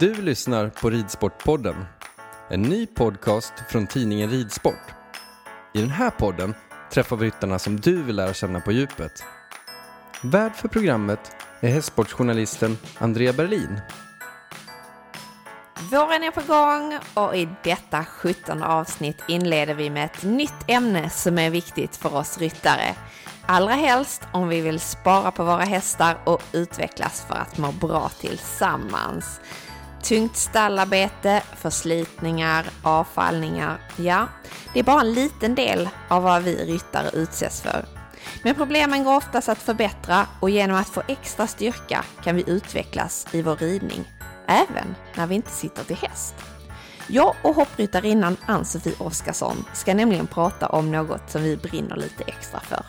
Du lyssnar på Ridsportpodden, en ny podcast från tidningen Ridsport. I den här podden träffar vi ryttarna som du vill lära känna på djupet. Värd för programmet är hästsportsjournalisten Andrea Berlin. Våren är på gång och i detta 17 avsnitt inleder vi med ett nytt ämne som är viktigt för oss ryttare. Allra helst om vi vill spara på våra hästar och utvecklas för att må bra tillsammans. Tungt stallarbete, förslitningar, avfallningar, ja, det är bara en liten del av vad vi ryttare utsätts för. Men problemen går oftast att förbättra och genom att få extra styrka kan vi utvecklas i vår ridning, även när vi inte sitter till häst. Jag och hoppryttarinnan Ann-Sofie Oskarsson ska nämligen prata om något som vi brinner lite extra för.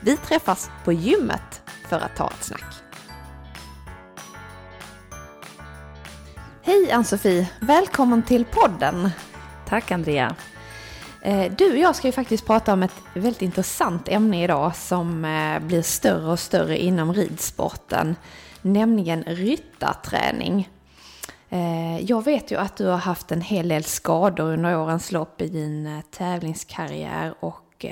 Vi träffas på gymmet för att ta ett snack. Hej Ann-Sofie! Välkommen till podden! Tack Andrea! Eh, du och jag ska ju faktiskt prata om ett väldigt intressant ämne idag som eh, blir större och större inom ridsporten, nämligen ryttarträning. Eh, jag vet ju att du har haft en hel del skador under årens lopp i din tävlingskarriär och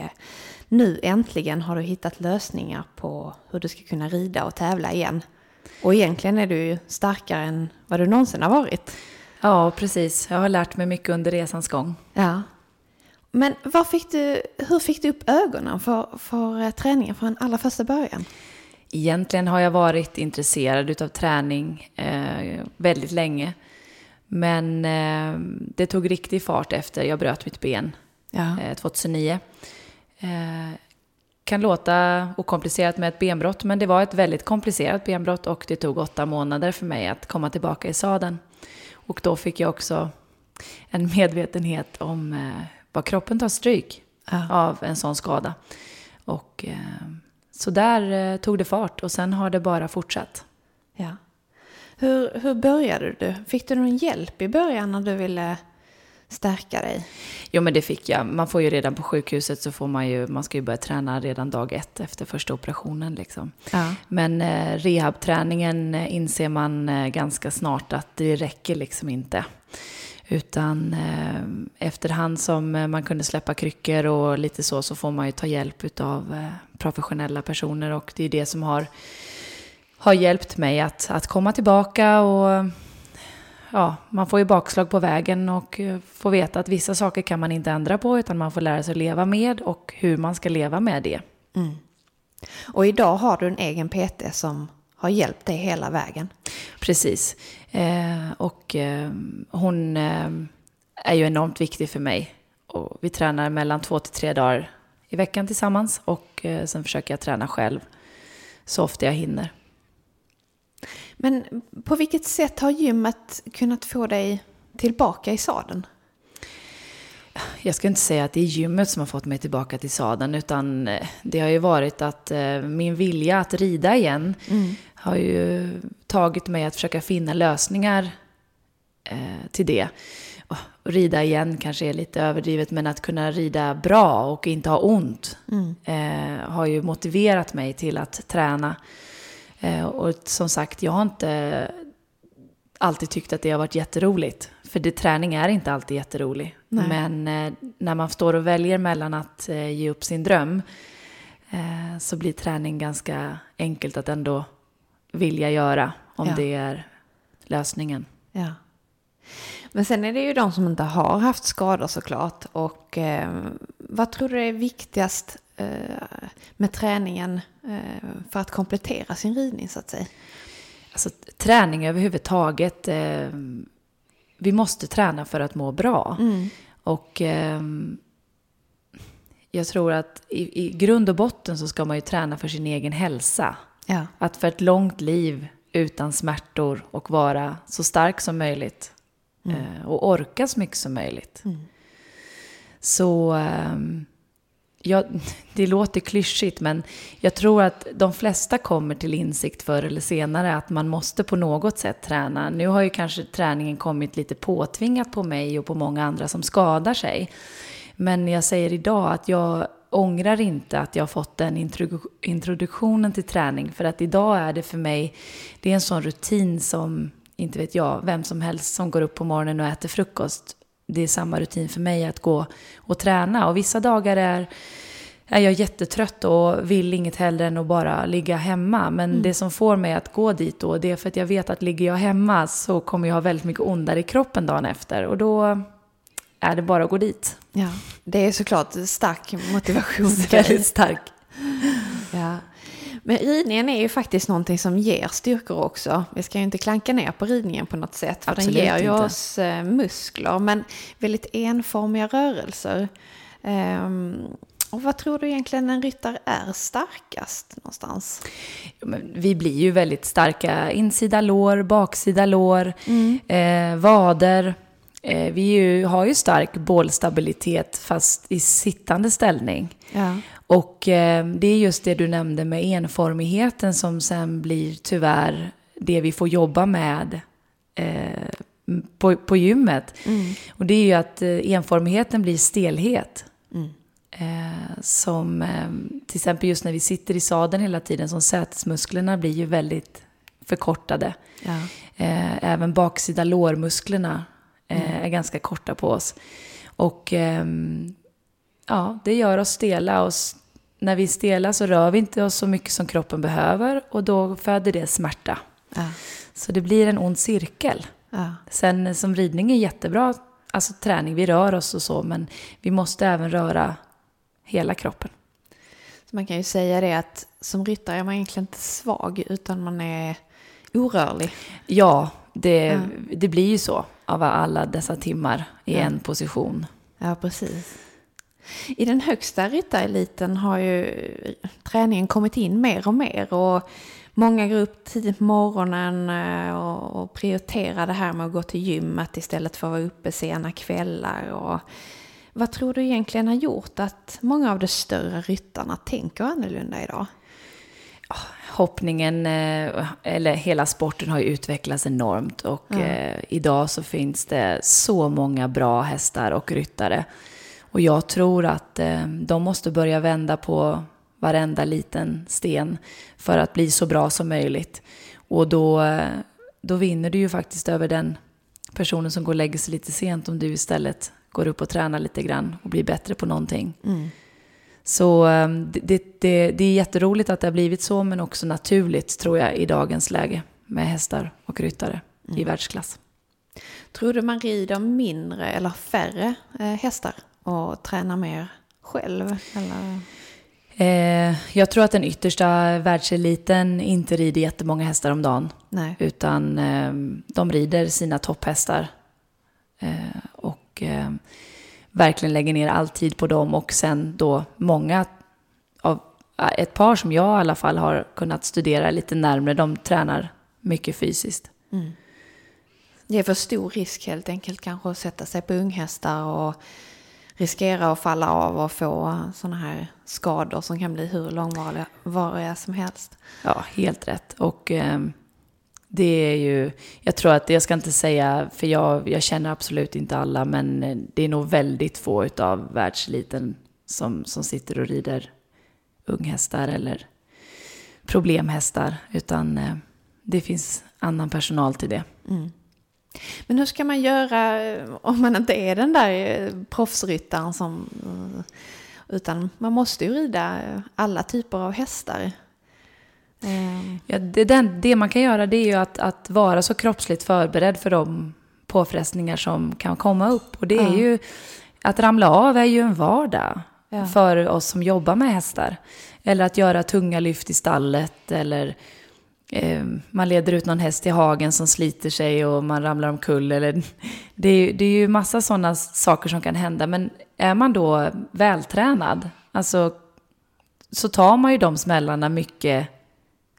nu äntligen har du hittat lösningar på hur du ska kunna rida och tävla igen. Och egentligen är du ju starkare än vad du någonsin har varit. Ja, precis. Jag har lärt mig mycket under resans gång. Ja. Men fick du, hur fick du upp ögonen för, för träningen från allra första början? Egentligen har jag varit intresserad av träning eh, väldigt länge. Men eh, det tog riktig fart efter jag bröt mitt ben ja. eh, 2009. Kan låta okomplicerat med ett benbrott, men det var ett väldigt komplicerat benbrott och det tog åtta månader för mig att komma tillbaka i sadeln. Och då fick jag också en medvetenhet om eh, vad kroppen tar stryk ja. av en sån skada. Och eh, så där eh, tog det fart och sen har det bara fortsatt. Ja. Hur, hur började du? Fick du någon hjälp i början när du ville stärka dig? Jo, men det fick jag. Man får ju redan på sjukhuset så får man ju, man ska ju börja träna redan dag ett efter första operationen liksom. Ja. Men eh, rehabträningen eh, inser man eh, ganska snart att det räcker liksom inte. Utan eh, efterhand som eh, man kunde släppa kryckor och lite så, så får man ju ta hjälp av eh, professionella personer och det är det som har, har hjälpt mig att, att komma tillbaka och ja, man får ju bakslag på vägen och eh, får veta att vissa saker kan man inte ändra på utan man får lära sig att leva med och hur man ska leva med det. Mm. Och idag har du en egen PT som har hjälpt dig hela vägen. Precis. Eh, och eh, hon eh, är ju enormt viktig för mig. Och vi tränar mellan två till tre dagar i veckan tillsammans och eh, sen försöker jag träna själv så ofta jag hinner. Men på vilket sätt har gymmet kunnat få dig tillbaka i sadeln? Jag ska inte säga att det är gymmet som har fått mig tillbaka till sadeln, utan eh, det har ju varit att eh, min vilja att rida igen mm. har ju tagit mig att försöka finna lösningar eh, till det. rida igen kanske är lite överdrivet, men att kunna rida bra och inte ha ont mm. har ju motiverat mig till att träna. Eh, och som sagt, jag har inte alltid tyckt att det har varit jätteroligt. För det, träning är inte alltid jätterolig. Nej. Men eh, när man står och väljer mellan att eh, ge upp sin dröm så blir träning ganska enkelt att ändå vilja göra om ja. det är lösningen. Ja. Men sen är det ju de som inte har haft skador såklart. Och eh, vad tror du är viktigast med träningen eh, för att komplettera sin ridning så att säga? Alltså träning överhuvudtaget. Eh, vi måste träna för att må bra. Mm. Och eh, jag tror att i, i grund och botten så ska man ju träna för sin egen hälsa. Ja. Att för ett långt liv utan smärtor och vara så stark som möjligt. Mm. Eh, och orka så mycket som möjligt. Mm. Så ja, det låter klyschigt men jag tror att de flesta kommer till insikt förr eller senare att man måste på något sätt träna. Nu har ju kanske träningen kommit lite påtvingat på mig och på många andra som skadar sig. Men jag säger idag att jag ångrar inte att jag har fått den introduktionen till träning. För att idag är det för mig, det är en sån rutin som, inte vet jag, vem som helst som går upp på morgonen och äter frukost. Det är samma rutin för mig att gå och träna. Och vissa dagar är, är jag jättetrött och vill inget hellre än att bara ligga hemma. Men mm. det som får mig att gå dit då, det är för att jag vet att ligger jag hemma så kommer jag ha väldigt mycket ondare i kroppen dagen efter. Och då är det bara att gå dit. Ja, det är såklart stark motivation. Väldigt stark. Men ridningen är ju faktiskt någonting som ger styrkor också. Vi ska ju inte klanka ner på ridningen på något sätt. För Absolut den ger ju inte. oss eh, muskler, men väldigt enformiga rörelser. Um, och vad tror du egentligen en ryttare är starkast någonstans? Vi blir ju väldigt starka. Insida lår, baksida lår, mm. eh, vader. Eh, vi ju, har ju stark bålstabilitet fast i sittande ställning. Ja. Och eh, det är just det du nämnde med enformigheten som sen blir tyvärr det vi får jobba med eh, på, på gymmet. Mm. Och det är ju att eh, enformigheten blir stelhet. Mm. Eh, som eh, till exempel just när vi sitter i sadeln hela tiden, som sätesmusklerna blir ju väldigt förkortade. Ja. Eh, även baksida lårmusklerna. Är ganska korta på oss. Och ehm, ja, det gör oss stela. Och när vi är stela så rör vi inte oss så mycket som kroppen behöver och då föder det smärta. Ja. Så det blir en ond cirkel. Ja. Sen som ridning är jättebra, alltså träning, vi rör oss och så, men vi måste även röra hela kroppen. Så man kan ju säga det att som ryttare är man egentligen inte svag, utan man är orörlig. Ja, det, ja. det blir ju så av alla dessa timmar i ja. en position. Ja, precis. I den högsta ryttareliten har ju träningen kommit in mer och mer. Och många går upp tidigt på morgonen eh, och prioriterar det här med att gå till gymmet istället för att vara uppe sena kvällar. Och vad tror du egentligen har gjort att många av de större ryttarna tänker annorlunda idag? Hoppningen, eh, eller hela sporten har ju utvecklats enormt och mm. idag så finns det så många bra hästar och ryttare. Och jag tror att eh, de måste börja vända på varenda liten sten för att bli så bra som möjligt. Och då, då vinner du ju faktiskt över den personen som går och lägger sig lite sent om du istället går upp och tränar lite grann och blir bättre på någonting. Mm. Så ehm, det, det, det är jätteroligt att det har blivit så, men också naturligt tror jag i dagens läge med hästar och ryttare mm. i världsklass. Tror du man rider mindre eller färre eh, hästar och tränar mer själv? Eller? Eh, jag tror att den yttersta världseliten inte rider jättemånga hästar om dagen. Nej. Utan eh, de rider sina topphästar. Eh, och ehm, verkligen lägger ner all tid på dem och sen då många av ett par som jag i alla fall har kunnat studera lite närmre, de tränar mycket fysiskt. Mm. Det är för stor risk helt enkelt kanske att sätta sig på unghästar och riskera att falla av och få sådana här skador som kan bli hur långvariga som helst. Ja, helt rätt. Och eh, det är ju, jag tror att, jag ska inte säga, för jag, jag känner absolut inte alla, men eh, det är nog väldigt få av världseliten som, som sitter och rider unghästar eller problemhästar, utan eh, det finns annan personal till det. Mm. Men hur ska man göra eh, om man inte är den där proffsryttaren som... Utan man måste ju rida alla typer av hästar. Ja, det, den, det man kan göra det är ju att, att vara så kroppsligt förberedd för de påfrestningar som kan komma upp. Och det är ja. ju, att ramla av är ju en vardag ja. för oss som jobbar med hästar. Eller att göra tunga lyft i stallet eller eh, man leder ut någon häst i hagen som sliter sig och man ramlar omkull. Eller, det, är, det är ju massa sådana saker som kan hända. Men är man då vältränad, alltså, så tar man ju de smällarna mycket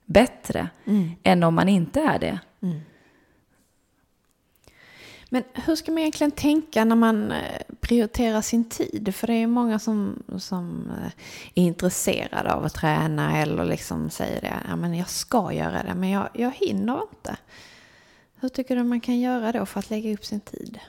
bättre mm. än om man inte är det. Mm. Men hur ska man egentligen tänka när man eh, prioriterar sin tid? För det är många som, som eh, är intresserade av att träna eller liksom säger det. Ja, men jag ska göra det, men jag, jag hinner inte. Hur tycker du man kan göra då för att lägga upp sin tid?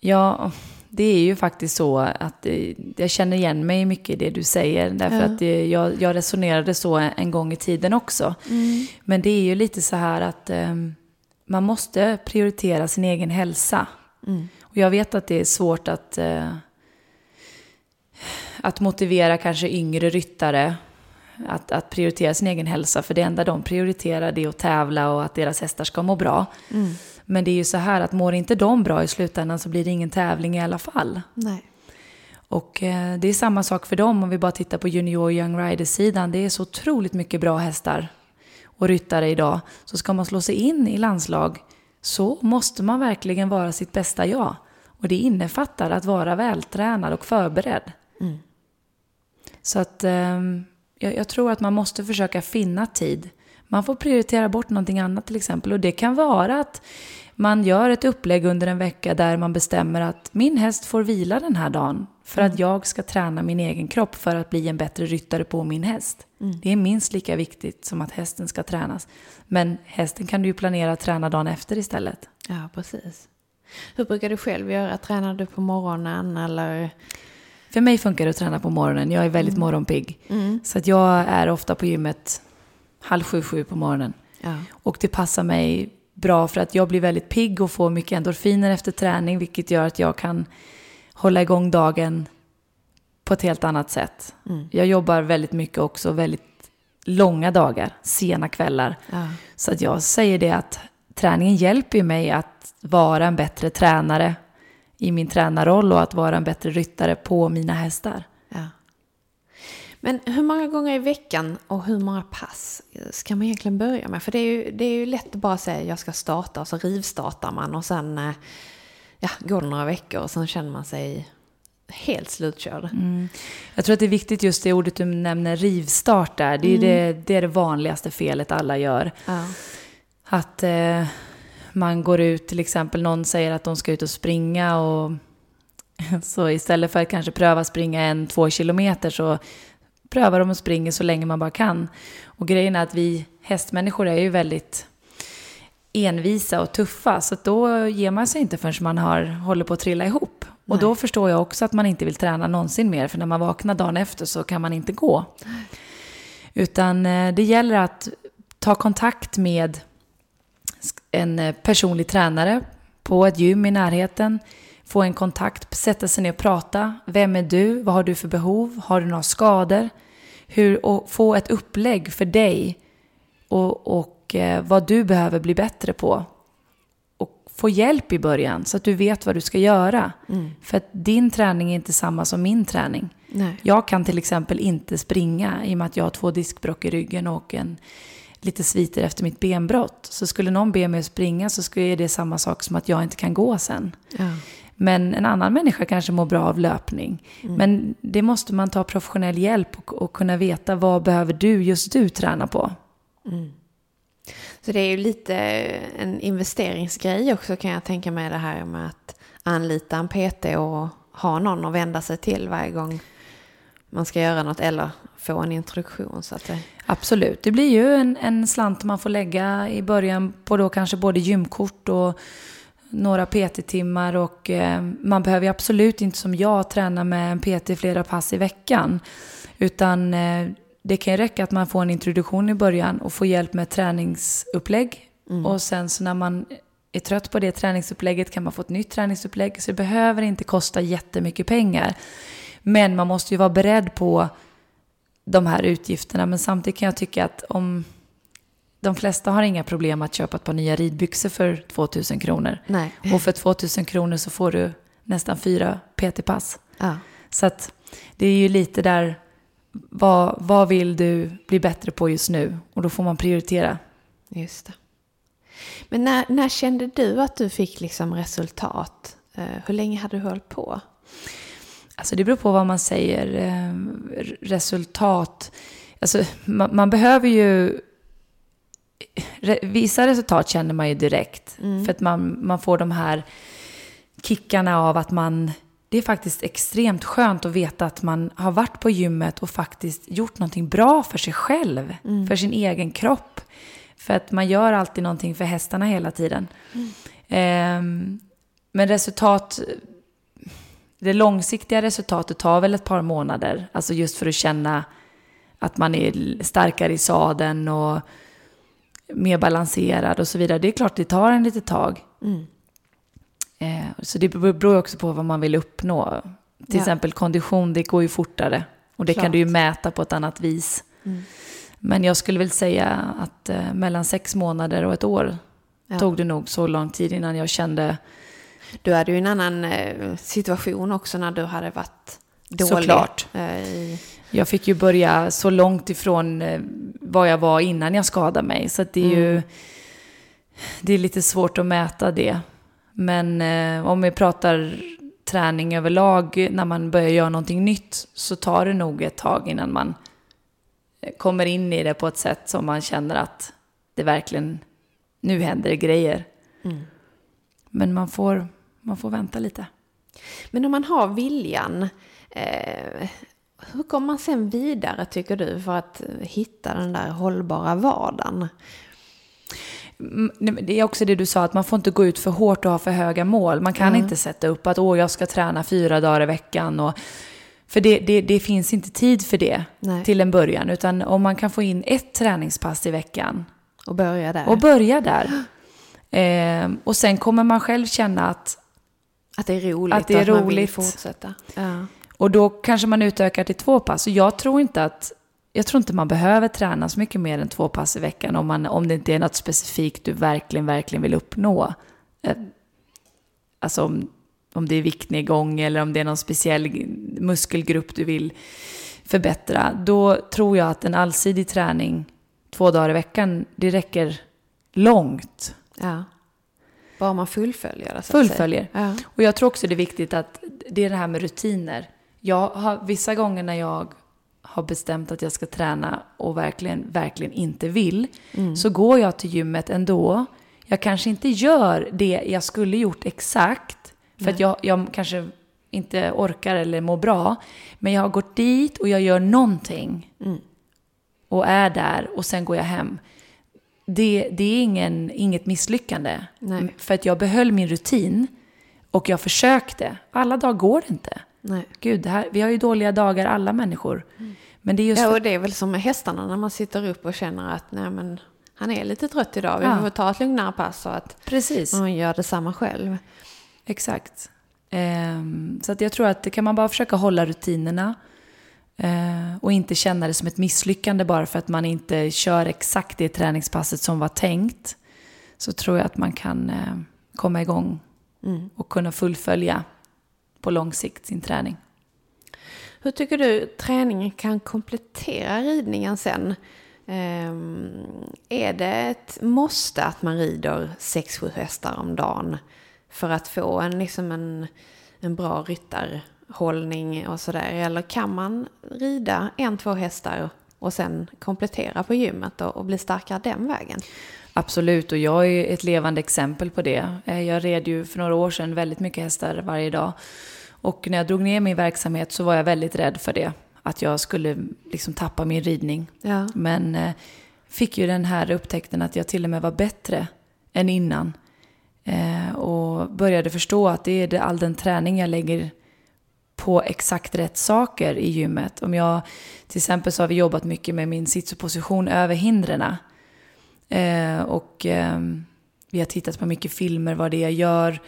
Ja, det är ju faktiskt så att eh, jag känner igen mig mycket i det du säger. Därför ja. att jag, jag resonerade så en gång i tiden också. Mm. Men det är ju lite så här att um, man måste prioritera sin egen hälsa. Mm. Och jag vet att det är svårt att, uh, att motivera kanske yngre ryttare att, att prioritera sin egen hälsa. För det enda de prioriterar det är att tävla och att deras hästar ska må bra. Mm. Men det är ju så här att mår inte de bra i slutändan så blir det ingen tävling i alla fall. Nej. Och eh, det är samma sak för dem om vi bara tittar på junior young riders-sidan. Det är så otroligt mycket bra hästar och ryttare idag. Så ska man slå sig in i landslag så måste man verkligen vara sitt bästa jag. Och det innefattar att vara vältränad och förberedd. Mm. Så att eh, jag, jag, tror att man måste försöka finna tid man får prioritera bort någonting annat till exempel. Och det kan vara att man gör ett upplägg under en vecka där man bestämmer att min häst får vila den här dagen för att mm. jag ska träna min egen kropp för att bli en bättre ryttare på min häst. Mm. Det är minst lika viktigt som att hästen ska tränas. Men hästen kan du ju planera att träna dagen efter istället. Ja, precis. Hur brukar du själv göra? Tränar du på morgonen eller? För mig funkar det att träna på morgonen. Jag är väldigt mm. morgonpigg. Mm. Så att jag är ofta på gymmet halv sju, sju på morgonen. Ja. Och det passar mig bra för att jag blir väldigt pigg och får mycket endorfiner efter träning, vilket gör att jag kan hålla igång dagen på ett helt annat sätt. Mm. Jag jobbar väldigt mycket också, väldigt långa dagar, sena kvällar. Ja. Så att jag säger det att träningen hjälper mig att vara en bättre tränare i min tränarroll och att vara en bättre ryttare på mina hästar. Men hur många gånger i veckan och hur många pass ska man egentligen börja med? För det är ju, det är ju lätt att bara säga jag ska starta och så rivstartar man och sen eh, ja, går det några veckor och sen känner man sig helt slutkörd. Mm. Jag tror att det är viktigt just det ordet du nämner, rivstart där. Det är, mm. det, det, är det vanligaste felet alla gör. Ja. Att eh, man går ut, till exempel någon säger att de ska ut och springa och så istället för att kanske pröva springa en, två kilometer så prövar de och springer så länge man bara kan. Och grejen är att vi hästmänniskor är ju väldigt envisa och tuffa, så då ger man sig inte förrän man har, håller på att trilla ihop. Nej. Och då förstår jag också att man inte vill träna någonsin mer, för när man vaknar dagen efter så kan man inte gå. Utan eh, det gäller att ta kontakt med en eh, personlig tränare på ett gym i närheten, få en kontakt, sätta sig ner och prata. Vem är du? Vad har du för behov? Har du några skador? Hur, och få ett upplägg för dig och, och eh, vad du behöver bli bättre på. Och få hjälp i början så att du vet vad du ska göra. Mm. För att din träning är inte samma som min träning. Nej. Jag kan till exempel inte springa i och med att jag har två diskbrock i ryggen och en lite sviter efter mitt benbrott. Så skulle någon be mig att springa så skulle det samma sak som att jag inte kan gå sen. Ja. Men en annan människa kanske mår bra av löpning. Mm. Men det måste man ta professionell hjälp och, och, kunna veta vad behöver du, just du, träna på. Mm. Så det är ju lite en investeringsgrej också kan jag tänka mig det här med att anlita en PT och ha någon att vända sig till varje gång man ska göra något eller få en introduktion. Så att det... Absolut, det blir ju en, en slant man får lägga i början på då kanske både gymkort och några PT-timmar och eh, man behöver ju absolut inte som jag träna med en PT flera pass i veckan. Utan eh, det kan ju räcka att man får en introduktion i början och får hjälp med träningsupplägg. Mm. Och sen så när man är trött på det träningsupplägget kan man få ett nytt träningsupplägg. Så det behöver inte kosta jättemycket pengar. Men man måste ju vara beredd på de här utgifterna. Men samtidigt kan jag tycka att om de flesta har inga problem att köpa ett par nya ridbyxor för 2000 kronor. Nej. Och för 2000 kronor så får du nästan fyra PT-pass. Ja. Så att det är ju lite där, vad, vad vill du bli bättre på just nu? Och då får man prioritera. Just det. Men när, när kände du att du fick liksom resultat? Eh, hur länge hade du hållit på? Alltså det beror på vad man säger. Eh, resultat. Alltså man, man behöver ju... Vissa resultat känner man ju direkt. Mm. För att man, man får de här kickarna av att man... Det är faktiskt extremt skönt att veta att man har varit på gymmet och faktiskt gjort någonting bra för sig själv. Mm. För sin egen kropp. För att man gör alltid någonting för hästarna hela tiden. Mm. Eh, men resultat det långsiktiga resultatet tar väl ett par månader. Alltså just för att känna att man är starkare i sadeln och mer balanserad och så vidare. Det är klart det tar en lite tag. Mm. Eh, så det beror också på vad man vill uppnå. Till ja. exempel kondition, det går ju fortare. Och det klart. kan du ju mäta på ett annat vis. Mm. Men jag skulle väl säga att eh, mellan sex månader och ett år ja. tog det nog så lång tid innan jag kände du hade ju en annan eh, situation också när du hade varit dålig. Såklart. Eh, jag fick ju börja så långt ifrån eh, vad jag var innan jag skadade mig. Så det är mm. ju det är lite svårt att mäta det. Men om vi pratar träning överlag, när man börjar göra någonting nytt, så tar det nog ett tag innan man kommer in i det på ett sätt som man känner att det verkligen, nu händer det grejer. Mm. Men man får, man får vänta lite. Men om man har viljan, eh, hur kommer man sen vidare tycker du för att hitta den där hållbara vardagen? Mm, det är också det du sa, att man får inte gå ut för hårt och ha för höga mål. Man kan mm. inte sätta upp att åh, jag ska träna fyra dagar i veckan. Och, för det, det, det finns inte tid för det Nej. till en början. Utan om man kan få in ett träningspass i veckan. Och börja där. Och börja där. Eh, och sen kommer man själv känna att att det är roligt, att, det är att roligt. man vill fortsätta. Ja. Och då kanske man utökar till två pass. Och jag tror inte att jag tror inte man behöver träna så mycket mer än två pass i veckan om, man, om det inte är något specifikt du verkligen, verkligen vill uppnå. Eh, alltså om, om det är viktnedgång eller om det är någon speciell muskelgrupp du vill förbättra. Då tror jag att en allsidig träning två dagar i veckan, det räcker långt. Ja. Bara man fullföljer det. Fullföljer. Ja. Och jag tror också det är viktigt att det är det här med rutiner. Jag har vissa gånger när jag har bestämt att jag ska träna och verkligen, verkligen inte vill, mm. så går jag till gymmet ändå. Jag kanske inte gör det jag skulle gjort exakt, för Nej. att jag, jag kanske inte orkar eller mår bra. Men jag har gått dit och jag gör någonting. Mm. Och är där och sen går jag hem det, det är ingen, inget misslyckande. Nej. För att jag behöll min rutin och jag försökte. Alla dagar går det inte. Nej. Gud, det här, vi har ju dåliga dagar alla människor. Mm. Men det är just ja, och det är väl som med hästarna när man sitter upp och känner att nej, men, han är lite trött idag. Vi ja. får ta ett lugnare pass och att Precis. man gör detsamma själv. Exakt. Um, så att jag tror att det kan man bara försöka hålla rutinerna Eh, och inte känna det som ett misslyckande bara för att man inte kör exakt det träningspasset som var tänkt. Så tror jag att man kan eh, komma igång mm. och kunna fullfölja på lång sikt sin träning. Hur tycker du träningen kan komplettera ridningen sen? Um, är det ett måste att man rider 6-7 hästar om dagen för att få en, liksom en, en bra ryttarhållning och sådär? Eller kan man rida en, två hästar och sen komplettera på gymmet och, och bli starkare den vägen? Absolut, och jag är ett levande exempel på det. Eh, jag red ju för några år sedan väldigt mycket hästar varje dag. Och när jag drog ner min verksamhet så var jag väldigt rädd för det. att jag skulle liksom tappa min ridning. Ja. Men eh, fick ju den här upptäckten att jag till och med var bättre än innan. Eh, och började förstå att det är all den träning jag lägger på exakt rätt saker i gymmet. Om jag, till exempel så har vi jobbat mycket med min sitsuposition över hindren. Eh, och eh, vi har tittat på mycket filmer, vad det är jag gör.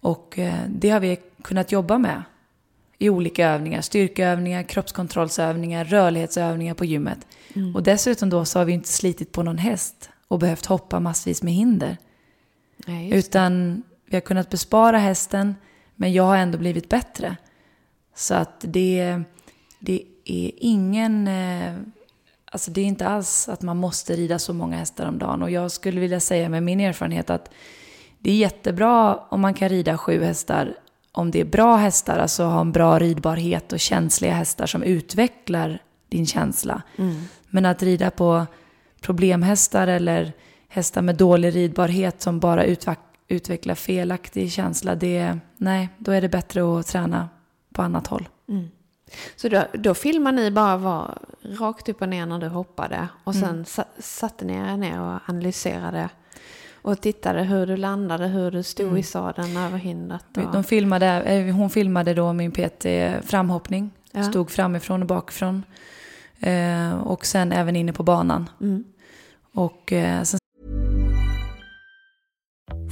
Och eh, det har vi kunnat jobba med i olika övningar. Styrkeövningar, kroppskontrollsövningar, rörlighetsövningar på gymmet. Mm. Och dessutom då så har vi inte slitit på någon häst och behövt hoppa massvis med hinder. Ja, Utan vi har kunnat bespara hästen, men jag har ändå blivit bättre. Så att det, det är ingen... Alltså det är inte alls att man måste rida så många hästar om dagen. Och jag skulle vilja säga med min erfarenhet att det är jättebra om man kan rida sju hästar om det är bra hästar, alltså ha en bra ridbarhet och känsliga hästar som utvecklar din känsla. Mm. Men att rida på problemhästar eller hästar med dålig ridbarhet som bara utveck utvecklar felaktig känsla, det, nej, då är det bättre att träna på annat håll. Mm. Så då, då filmar ni bara var rakt upp och ner när du hoppade och sen Mm. sa, satte ni er ner och analyserade och tittade hur du landade, hur du stod Mm. i sadeln över hindret. Och, De filmade, eh, hon filmade då min PT framhoppning, Ja. stod framifrån och bakifrån. Eh, och sen även inne på banan. mm. Och eh, sen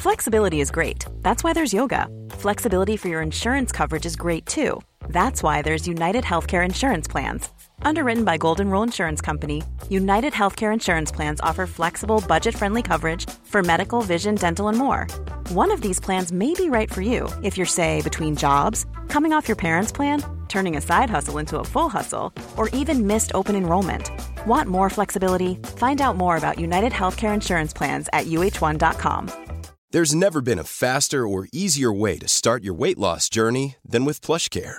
Flexibility is great. That's why there's yoga. Flexibility for your insurance coverage is great too. That's why there's United Healthcare Insurance Plans. Underwritten by Golden Rule Insurance Company, United Healthcare Insurance Plans offer flexible, budget friendly coverage for medical, vision, dental, and more. One of these plans may be right for you if you're, say, between jobs, coming off your parents' plan, turning a side hustle into a full hustle, or even missed open enrollment. Want more flexibility? Find out more about United Healthcare Insurance Plans at uh1.com. There's never been a faster or easier way to start your weight loss journey than with PlushCare.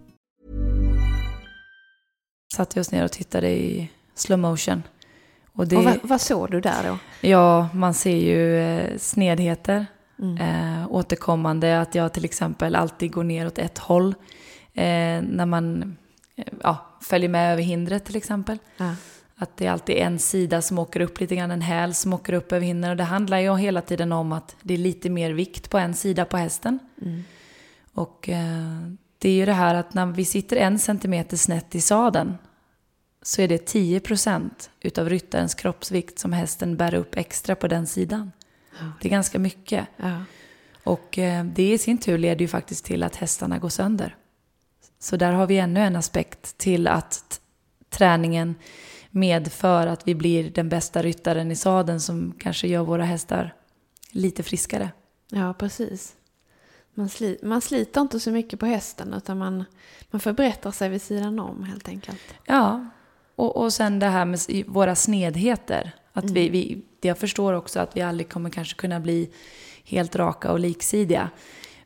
Satte vi oss ner och tittade i slow motion. Och det, Och vad, vad såg du där då? Ja, man ser ju eh, snedheter. Mm. Eh, återkommande, att jag till exempel alltid går ner åt ett håll. Eh, när man eh, ja, följer med över hindret till exempel. Ja. Att det är alltid en sida som åker upp lite grann, en häl som åker upp över hindren. Och det handlar ju hela tiden om att det är lite mer vikt på en sida på hästen. Mm. Och eh, det är ju det här att när vi sitter en centimeter snett i sadeln så är det 10 procent utav ryttarens kroppsvikt som hästen bär upp extra på den sidan. Det är ganska mycket. Ja. Och eh, det i sin tur leder ju faktiskt till att hästarna går sönder. Så där har vi ännu en aspekt till att träningen medför att vi blir den bästa ryttaren i sadeln som kanske gör våra hästar lite friskare. ja, precis. Man, sli, man sliter inte så mycket på hästen utan man, man förbättrar sig vid sidan om helt enkelt. Ja, och, och sen det här med våra snedheter. Att vi, vi, jag förstår också att vi aldrig kommer kanske kunna bli helt raka och liksidiga.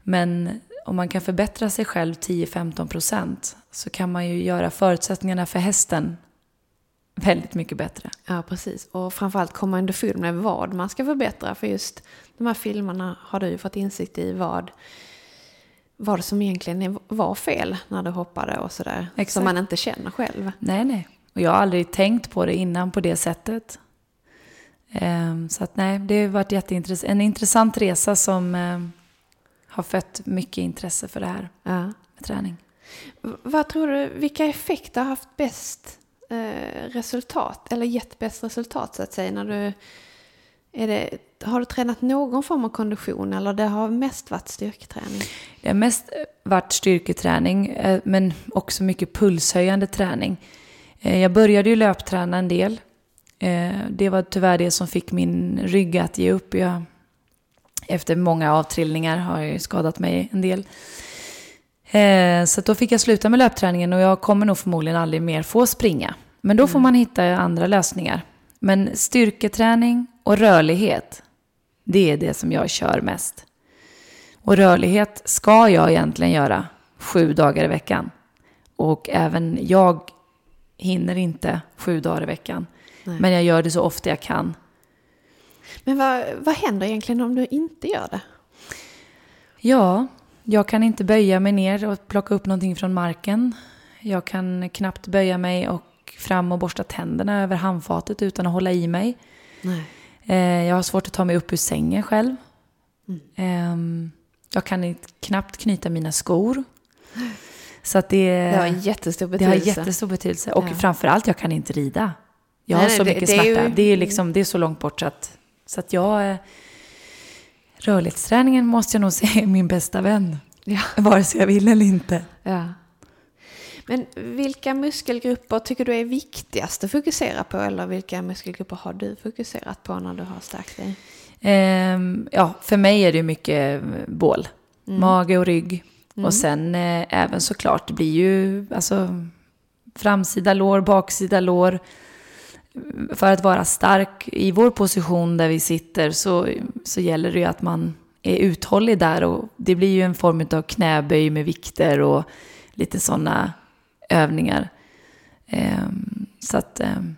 Men om man kan förbättra sig själv 10-15 procent så kan man ju göra förutsättningarna för hästen väldigt mycket bättre. Ja, precis. Och framförallt komma underfund med vad man ska förbättra. För just de här filmerna har du ju fått insikt i vad, vad som egentligen var fel när du hoppade och sådär. Exakt. Som man inte känner själv. Nej, nej. Och jag har aldrig tänkt på det innan på det sättet. Um, så att nej, det har varit jätteintressant. En intressant resa som um, har fött mycket intresse för det här ja. med träning. Vad tror du, vilka effekter har haft bäst eh, resultat, eller gett bäst resultat så att säga, när du är det, har du tränat någon form av kondition eller det har mest varit styrketräning? Det har mest eh, varit styrketräning, eh, men också mycket pulshöjande träning. Eh, jag började ju löpträna en del. Det var tyvärr det som fick min rygg att ge upp. Jag, efter många avtrillningar har jag skadat mig en del. Så då fick jag sluta med löpträningen och jag kommer nog förmodligen aldrig mer få springa. Men då mm. får man hitta andra lösningar. Men styrketräning och rörlighet, det är det som jag kör mest. Och rörlighet ska jag egentligen göra sju dagar i veckan. Och även jag hinner inte sju dagar i veckan. Nej. Men jag gör det så ofta jag kan. Men vad, vad händer egentligen om du inte gör det? Ja, jag kan inte böja mig ner och plocka upp någonting från marken. Jag kan knappt böja mig och fram och borsta tänderna över handfatet utan att hålla i mig. Nej. Eh, jag har svårt att ta mig upp ur sängen själv. Mm. Ehm, jag kan knappt knyta mina skor. Så att det, det har jättestor betydelse. Det har jättestor betydelse. Och ja. framförallt, jag kan inte rida. Jag nej, har så nej, mycket det, smärta. Det är, ju... det, är liksom, det är så långt bort så att, så att jag rörlighetsträningen måste jag nog säga är min bästa vän. Ja. Vare sig jag vill eller inte. Ja. Men vilka muskelgrupper tycker du är viktigast att fokusera på? Eller vilka muskelgrupper har du fokuserat på när du har stärkt dig? Um, ja, för mig är det mycket bål. Mm. Mage och rygg. Mm. Och sen eh, även såklart, det blir ju alltså, framsida lår, baksida lår för att vara stark i vår position där vi sitter så, så gäller det ju att man är uthållig där och det blir ju en form av knäböj med vikter och lite sådana övningar. Um, så att, um,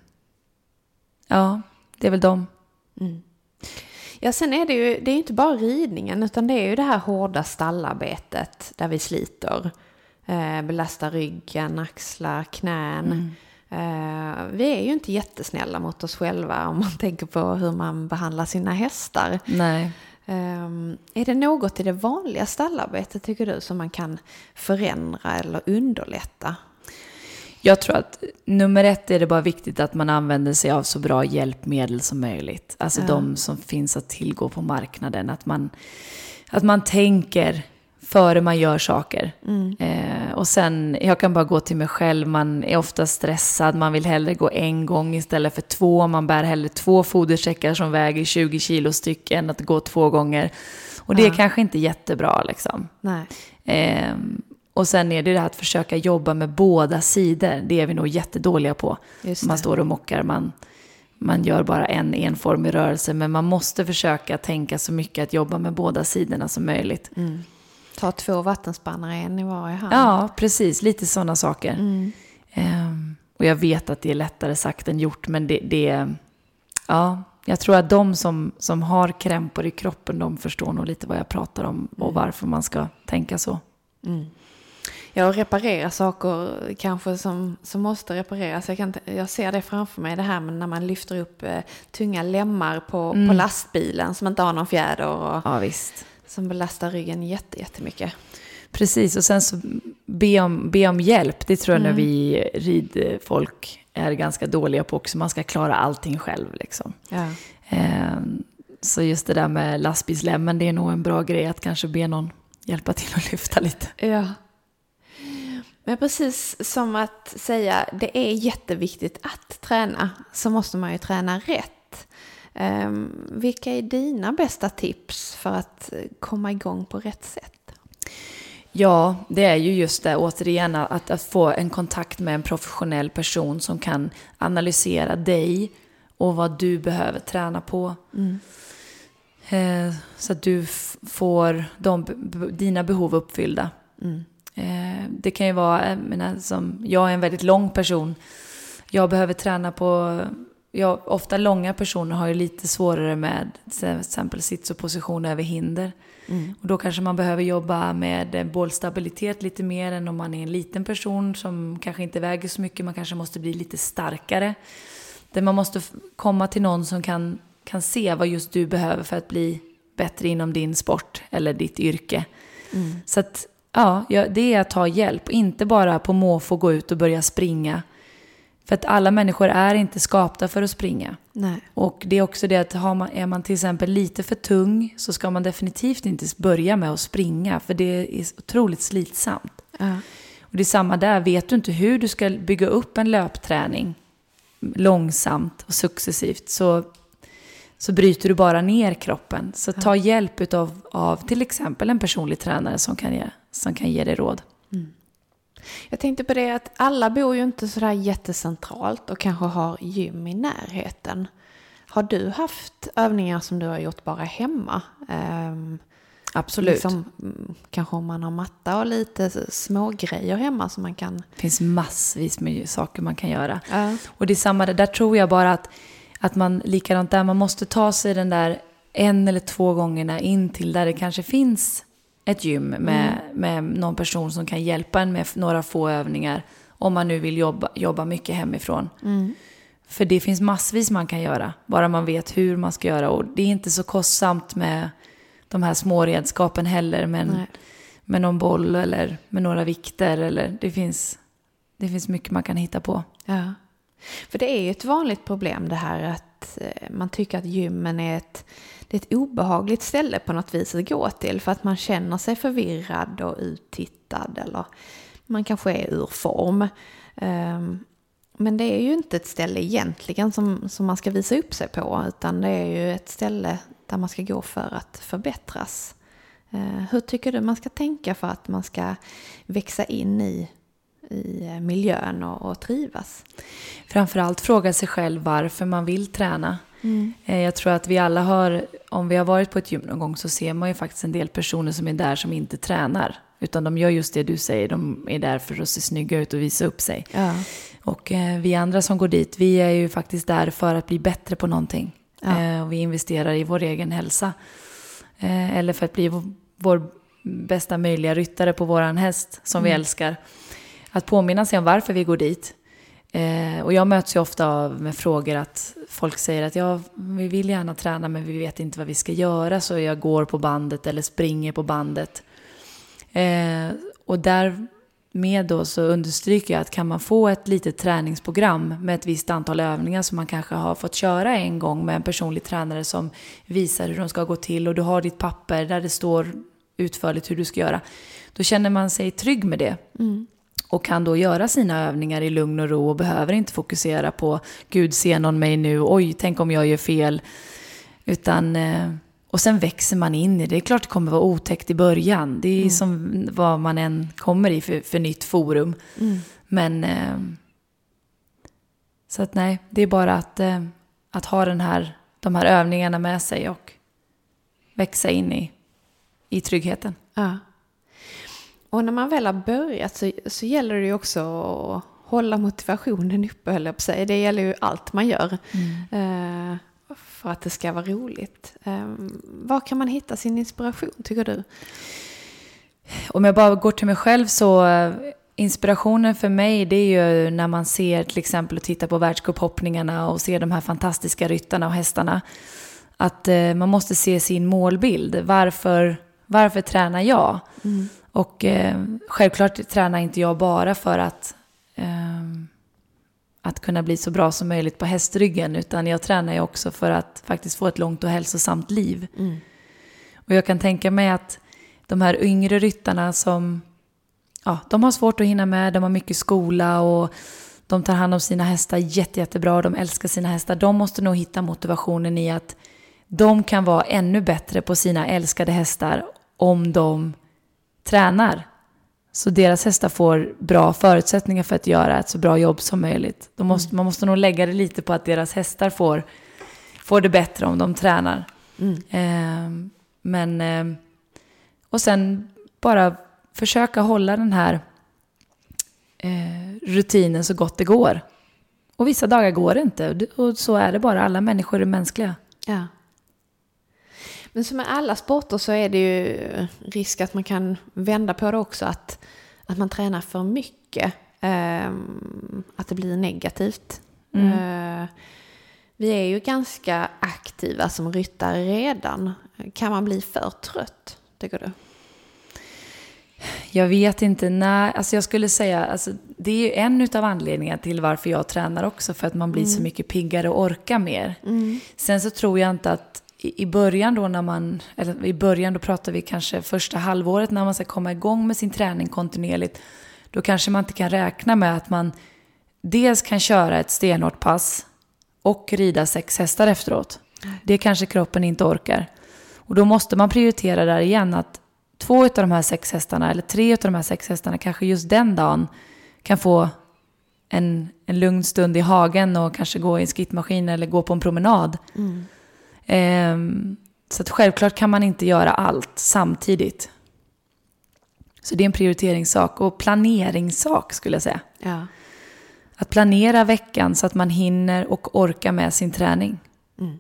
ja, det är väl de. Mm. Ja, sen är det ju, det är inte bara ridningen utan det är ju det här hårda stallarbetet där vi sliter. Eh, belastar ryggen, axlar, knän. Mm. Eh, vi är ju inte jättesnälla mot oss själva om man tänker på hur man behandlar sina hästar. Nej. Är det något i det vanliga stallarbetet tycker du som man kan förändra eller underlätta? Jag tror att nummer ett är det bara viktigt att man använder sig av så bra hjälpmedel som möjligt. Alltså ja. de som finns att tillgå på marknaden. Att man, att man tänker före man gör saker. Mm. Eh, och sen, jag kan bara gå till mig själv, man är ofta stressad, man vill hellre gå en gång istället för två, man bär hellre två fodersäckar som väger 20 kilo styck än att gå två gånger. Och det ja. är kanske inte jättebra liksom. Eh, och sen är det det här att försöka jobba med båda sidor, det är vi nog jättedåliga på. Man står och mockar, man, man gör bara en enformig rörelse, men man måste försöka tänka så mycket att jobba med båda sidorna som möjligt. Mm. Ta två vattenspannare, en i varje hand. Ja, precis. Lite sådana saker. Mm. Um, och jag vet att det är lättare sagt än gjort, men det, det ja, jag tror att de som, som har krämpor i kroppen, de förstår nog lite vad jag pratar om och mm. varför man ska tänka så. Mm. Ja, och reparera saker kanske som, som måste repareras. Jag, kan, jag ser det framför mig, det här med när man lyfter upp eh, tunga lemmar på, mm. på lastbilen som inte har någon fjäder. Och, ja, visst. Som belastar ryggen jättemycket. Precis, och sen så be om, be om hjälp. Det tror jag mm. när vi ridfolk är ganska dåliga på också. Man ska klara allting själv liksom. Ja. Eh, så just det där med lastbilslämmen, det är nog en bra grej att kanske be någon hjälpa till att lyfta lite. Ja. Men precis som att säga det är jätteviktigt att träna så måste man ju träna rätt. Um, vilka är dina bästa tips för att komma igång på rätt sätt? Ja, det är ju just det återigen att, att få en kontakt med en professionell person som kan analysera dig och vad du behöver träna på. Mm. Eh, så att du får de, dina behov uppfyllda. Mm. Eh, det kan ju vara, jag, menar, som, jag är en väldigt lång person. Jag behöver träna på, jag, ofta långa personer har ju lite svårare med till exempel sits och position över hinder. Mm. Och då kanske man behöver jobba med bålstabilitet lite mer än om man är en liten person som kanske inte väger så mycket. Man kanske måste bli lite starkare. Där man måste komma till någon som kan, kan se vad just du behöver för att bli bättre inom din sport eller ditt yrke. Mm. Så att, ja, det är att ta hjälp. Inte bara på måfå gå ut och börja springa. För att alla människor är inte skapta för att springa. Nej. Och det är också det att har man, är man till exempel lite för tung så ska man definitivt inte börja med att springa. För det är otroligt slitsamt. Ja. Och det är samma där, vet du inte hur du ska bygga upp en löpträning långsamt och successivt så, så bryter du bara ner kroppen. Så ta hjälp av, av till exempel en personlig tränare som kan ge, som kan ge dig råd. Mm. Jag tänkte på det att alla bor ju inte sådär jättecentralt och kanske har gym i närheten. Har du haft övningar som du har gjort bara hemma? Um, Absolut. Liksom, mm, kanske om man har matta och lite små grejer hemma som man kan... Det finns massvis med saker man kan göra. Ja. Och det är samma där, där tror jag bara att, att man likadant där, man måste ta sig den där en eller två gångerna in till där det kanske finns ett gym med, mm. med någon person som kan hjälpa en med några få övningar. Om man nu vill jobba, jobba mycket hemifrån. Mm. För det finns massvis man kan göra, bara man vet hur man ska göra. Och det är inte så kostsamt med de här små redskapen heller. Men med någon boll eller med några vikter. Eller det, finns, det finns mycket man kan hitta på. Ja. För det är ju ett vanligt problem det här att eh, man tycker att gymmen är ett, det är ett obehagligt ställe på något vis att gå till. För att man känner sig förvirrad och uttittad. Eller man kanske är ur form. Ehm, men det är ju inte ett ställe egentligen som, som man ska visa upp sig på. Utan det är ju ett ställe där man ska gå för att förbättras. Ehm, hur tycker du man ska tänka för att man ska växa in i, i miljön och, och trivas? Framförallt fråga sig själv varför man vill träna. Mm. Eh, jag tror att vi alla har, om vi har varit på ett gym någon gång så ser man ju faktiskt en del personer som är där som inte tränar. Utan de gör just det du säger, de är där för att se snygga ut och visa upp sig. Ja. Och eh, vi andra som går dit, vi är ju faktiskt där för att bli bättre på någonting. Ja. Eh, och vi investerar i vår egen hälsa. Eller för att bli vår bästa möjliga ryttare på våran häst som mm. vi älskar. Att påminna sig om varför vi går dit. Eh, och jag möts ju ofta av med frågor att folk säger att ja, vi vill gärna träna men vi vet inte vad vi ska göra så jag går på bandet eller springer på bandet. Eh, och därmed då så understryker jag att kan man få ett litet träningsprogram med ett visst antal övningar som man kanske har fått köra en gång med en personlig tränare som visar hur de ska gå till och du har ditt papper där det står utförligt hur du ska göra. Då känner man sig trygg med det. Mm. Och kan då göra sina övningar i lugn och ro och behöver inte fokusera på Gud ser någon mig nu, oj tänk om jag gör fel. Utan eh, och sen växer man in i det. Det är klart det kommer vara otäckt i början. Det är mm. som vad man än kommer i för, för nytt forum. Mm. Men... Eh, så att nej, det är bara att, eh, att ha den här, de här övningarna med sig och växa in i, i tryggheten. Ja. Och när man väl har börjat så, så gäller det ju också att hålla motivationen uppe, höll jag på sig. Det gäller ju allt man gör. Mm. Eh, för att det ska vara roligt. Um, var kan man hitta sin inspiration tycker du? Om jag bara går till mig själv så uh, inspirationen för mig det är ju när man ser till exempel och tittar på världscuphoppningarna och ser de här fantastiska ryttarna och hästarna. Att uh, man måste se sin målbild. Varför, varför tränar jag? Mm. Och uh, självklart tränar inte jag bara för att ehm, att kunna bli så bra som möjligt på hästryggen utan jag tränar ju också för att faktiskt få ett långt och hälsosamt liv. Mm. Och jag kan tänka mig att de här yngre ryttarna som ja, de har svårt att hinna med, de har mycket skola och de tar hand om sina hästar jätte, jättebra de älskar sina hästar. De måste nog hitta motivationen i att de kan vara ännu bättre på sina älskade hästar om de tränar så deras hästar får bra förutsättningar för att göra ett så bra jobb som möjligt. De måste, mm. Man måste nog lägga det lite på att deras hästar får, får det bättre om de tränar. Mm. Eh, men, eh, och sen bara försöka hålla den här eh, rutinen så gott det går. Och vissa dagar går det inte. Och så är det bara. Alla människor är mänskliga. Ja. Men som med alla sporter så är det ju risk att man kan vända på det också. Att, att man tränar för mycket. Eh, att det blir negativt. Mm. Eh, vi är ju ganska aktiva som ryttare redan. Kan man bli för trött, tycker du? Jag vet inte. Nej, alltså jag skulle säga, alltså, det är ju en av anledningarna till varför jag tränar också. För att man blir mm. så mycket piggare och orkar mer. Mm. Sen så tror jag inte att i början då när man, eller i början då pratar vi kanske första halvåret när man ska komma igång med sin träning kontinuerligt. Då kanske man inte kan räkna med att man dels kan köra ett stenhårt pass och rida sex hästar efteråt. Det kanske kroppen inte orkar. Och då måste man prioritera där igen att två av de här sex hästarna, eller tre av de här sex hästarna, kanske just den dagen kan få en, en lugn stund i hagen och kanske gå i en skittmaskin eller gå på en promenad. Mm. Um, så att självklart kan man inte göra allt samtidigt. Så det är en prioriteringssak och planeringssak skulle jag säga. Ja. Att planera veckan så att man hinner och orkar med sin träning. Mm.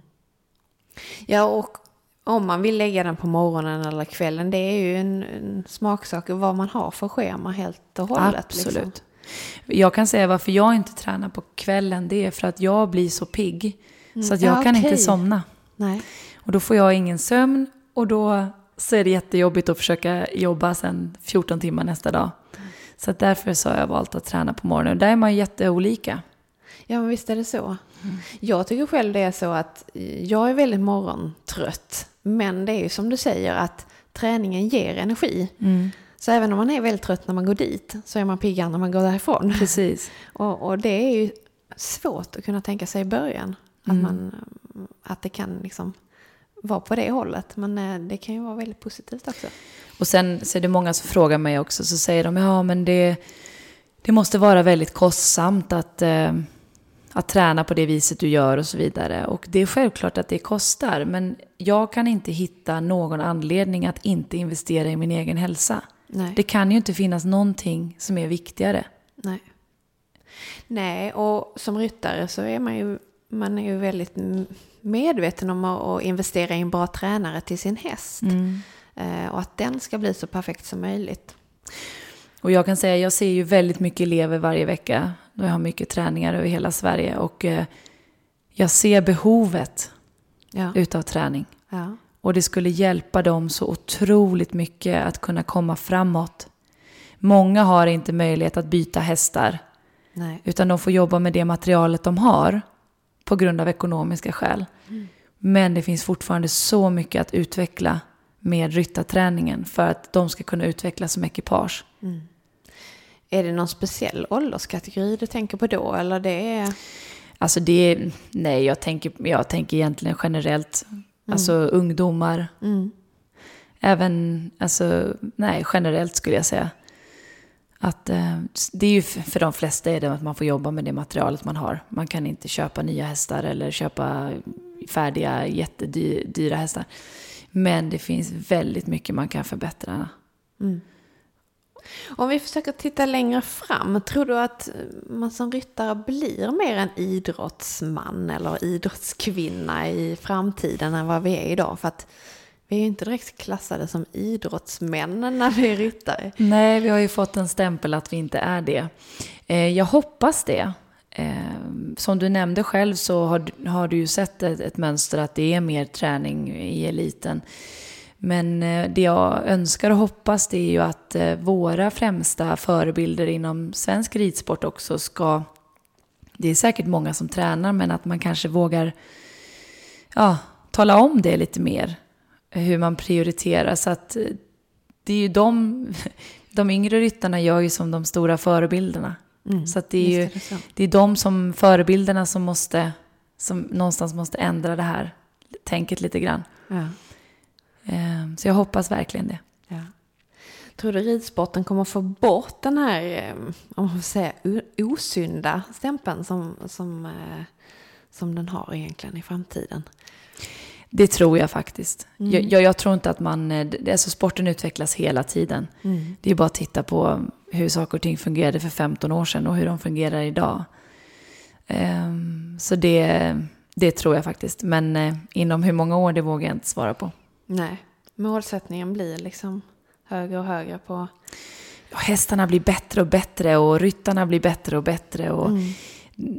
Ja, och om man vill lägga den på morgonen eller kvällen, det är ju en, en smaksak vad man har för schema helt och hållet. Liksom. Absolut. Liksom. Jag kan säga varför jag inte tränar på kvällen, det är för att jag blir så pigg. Mm. Så att jag ja, kan okay. inte somna. Nej. Och då får jag ingen sömn och då så är det jättejobbigt att försöka jobba sen 14 timmar nästa dag. Så därför så har jag valt att träna på morgonen. Där är man jätteolika. Ja, men visst är det så. Mm. Jag tycker själv det är så att jag är väldigt morgontrött. Men det är ju som du säger att träningen ger energi. Mm. Så även om man är väldigt trött när man går dit så är man piggare när man går därifrån. Precis. och, och, det är ju svårt att kunna tänka sig i början. Att, mm. man, att det kan liksom vara på det hållet. Men eh, det kan ju vara väldigt positivt också. Och sen så är det många som frågar mig också, så säger de ja men det, det måste vara väldigt kostsamt att, eh, att träna på det viset du gör och så vidare. Och det är självklart att det kostar, men jag kan inte hitta någon anledning att inte investera i min egen hälsa. Nej. Det kan ju inte finnas någonting som är viktigare. Nej. Nej, och som ryttare så är man ju, man är ju väldigt medveten om att investera i en bra tränare till sin häst. Mm. Eh, och att den ska bli så perfekt som möjligt. Och jag kan säga, jag ser ju väldigt mycket elever varje vecka. Jag har mycket träningar över hela Sverige och eh, jag ser behovet ja. utav träning. Ja. Och det skulle hjälpa dem så otroligt mycket att kunna komma framåt. Många har inte möjlighet att byta hästar. Nej. Utan de får jobba med det materialet de har på grund av ekonomiska skäl. Mm. Men det finns fortfarande så mycket att utveckla med ryttarträningen för att de ska kunna utvecklas som ekipage. Mm. Är det någon speciell ålderskategori du tänker på då? Eller det är... Alltså det är, nej jag tänker, jag tänker egentligen generellt. Mm. Alltså ungdomar. Mm. Även, alltså nej generellt skulle jag säga. Att eh, det är ju för de flesta är det att man får jobba med det materialet man har. Man kan inte köpa nya hästar eller köpa färdiga jättedyra hästar. Men det finns väldigt mycket man kan förbättra. Mm. Om vi försöker titta längre fram, tror du att man som ryttare blir mer en idrottsman eller idrottskvinna i framtiden än vad vi är idag? För att vi är ju inte direkt klassade som idrottsmän när vi är ryttare. Nej, vi har ju fått en stämpel att vi inte är det. Eh, jag hoppas det. Eh, som du nämnde själv så har, har du ju sett ett, mönster att det är mer träning i eliten. Men eh, det jag önskar och hoppas det är ju att våra främsta förebilder inom svensk ridsport också ska... Det är säkert många som tränar men att man kanske vågar ja, tala om det lite mer. Hur man prioriterar så att eh, det är ju de, de yngre ryttarna gör ju som de stora förebilderna. Mm, så det är ju det, det är de som förebilderna som måste, som någonstans måste ändra det här tänket lite grann. Ja. Ehm, så jag hoppas verkligen det. Ja. Tror du ridsporten kommer få bort den här, ehm, om man får säga, osynda stämpeln som, som, eh, som den har egentligen i framtiden? Det tror jag faktiskt. Mm. Jag, jag, jag, tror inte att man... Eh, alltså sporten utvecklas hela tiden. Mm. Det är bara att titta på hur saker och ting fungerade för 15 år sedan och hur de fungerar idag. Um, så det, det tror jag faktiskt. Men uh, inom hur många år, det vågar jag inte svara på. Nej, målsättningen blir liksom högre och högre på... Ja, hästarna blir bättre och bättre och ryttarna blir bättre och bättre. Och mm.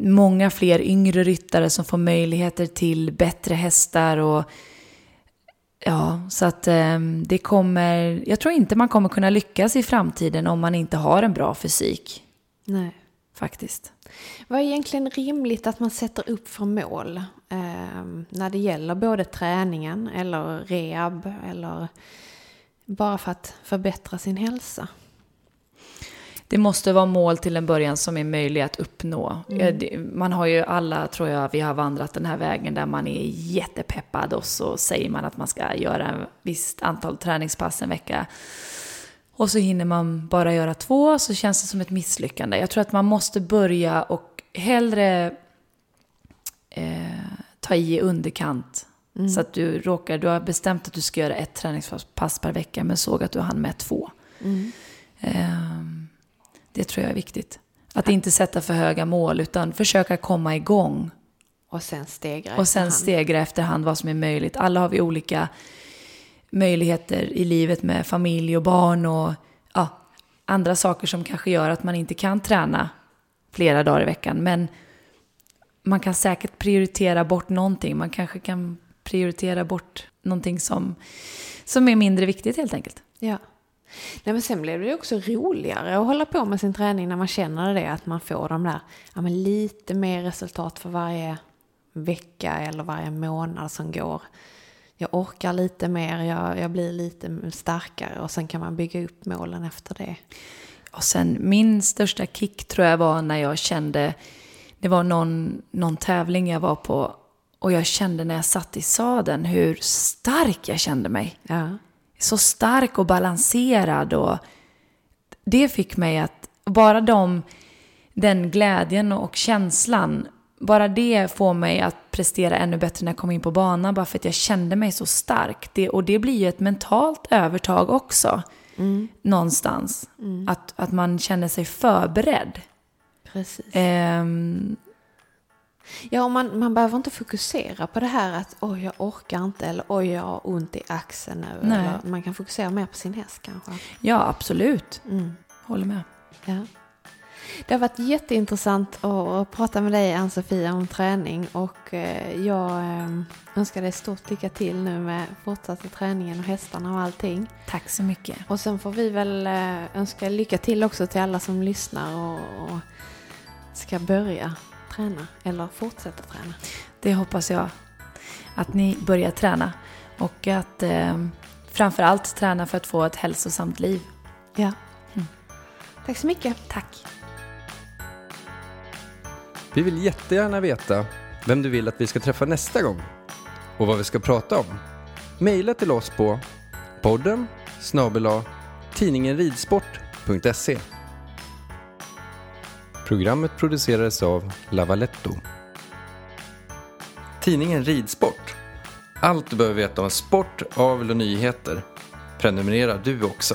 Många fler yngre ryttare som får möjligheter till bättre hästar. Och, ja, så att um, det kommer... Jag tror inte man kommer kunna lyckas i framtiden om man inte har en bra fysik. Nej. Faktiskt. Vad är egentligen rimligt att man sätter upp för mål eh, när det gäller både träningen eller rehab eller bara för att förbättra sin hälsa? Det måste vara mål till en början som är möjliga att uppnå. Mm. Man har ju alla, tror jag, vi har vandrat den här vägen där man är jättepeppad och så säger man att man ska göra ett visst antal träningspass en vecka. Och så hinner man bara göra två så känns det som ett misslyckande. Jag tror att man måste börja och hellre eh, ta i underkant. Mm. Så att du råkar, du har bestämt att du ska göra ett träningspass per vecka men såg att du hann med två. Mm. Eh, det tror jag är viktigt. Att inte sätta för höga mål utan försöka komma igång. Och sen stegra Och sen efterhand. stegra efterhand vad som är möjligt. Alla har vi olika möjligheter i livet med familj och barn och ja, andra saker som kanske gör att man inte kan träna flera dagar i veckan. Men man kan säkert prioritera bort någonting. Man kanske kan prioritera bort någonting som, som är mindre viktigt helt enkelt. Ja. Nej, men sen blir det också roligare att hålla på med sin träning när man känner det, att man får de där, ja, men lite mer resultat för varje vecka eller varje månad som går jag orkar lite mer, jag, jag blir lite starkare och sen kan man bygga upp målen efter det. Och sen min största kick tror jag var när jag kände, det var någon, någon tävling jag var på och jag kände när jag satt i sadeln hur stark jag kände mig. Ja. Så stark och balanserad och det fick mig att, bara de, den glädjen och känslan bara det får mig att prestera ännu bättre när jag kom in på banan, bara för att jag kände mig så stark. Det, och det blir ju ett mentalt övertag också, mm. någonstans. Mm. Att, att man känner sig förberedd. Precis. Um, ja, och man, man behöver inte fokusera på det här att oj, jag orkar inte eller oj, jag har ont i axeln nu. Eller, man kan fokusera mer på sin häst kanske. Ja, absolut. Mm. Håller med. Ja. Det har varit jätteintressant att prata med dig Ann-Sofia om träning och eh, jag eh, önskar dig stort lycka till nu med fortsatta träningen och hästarna och allting. Tack så mycket. Och sen får vi väl eh, önska lycka till också till alla som lyssnar och ska börja träna eller fortsätta träna. Det hoppas jag. Att ni börjar träna och att eh, framförallt träna för att få ett hälsosamt liv. Ja. Mm. Tack så mycket. Tack. Vi vill jättegärna veta vem du vill att vi ska träffa nästa gång och vad vi ska prata om. Maila till oss på podden snabela tidningenridsport.se Programmet producerades av Lavaletto. Tidningen Ridsport. Allt du behöver veta om sport, avel och nyheter. Prenumerera du också.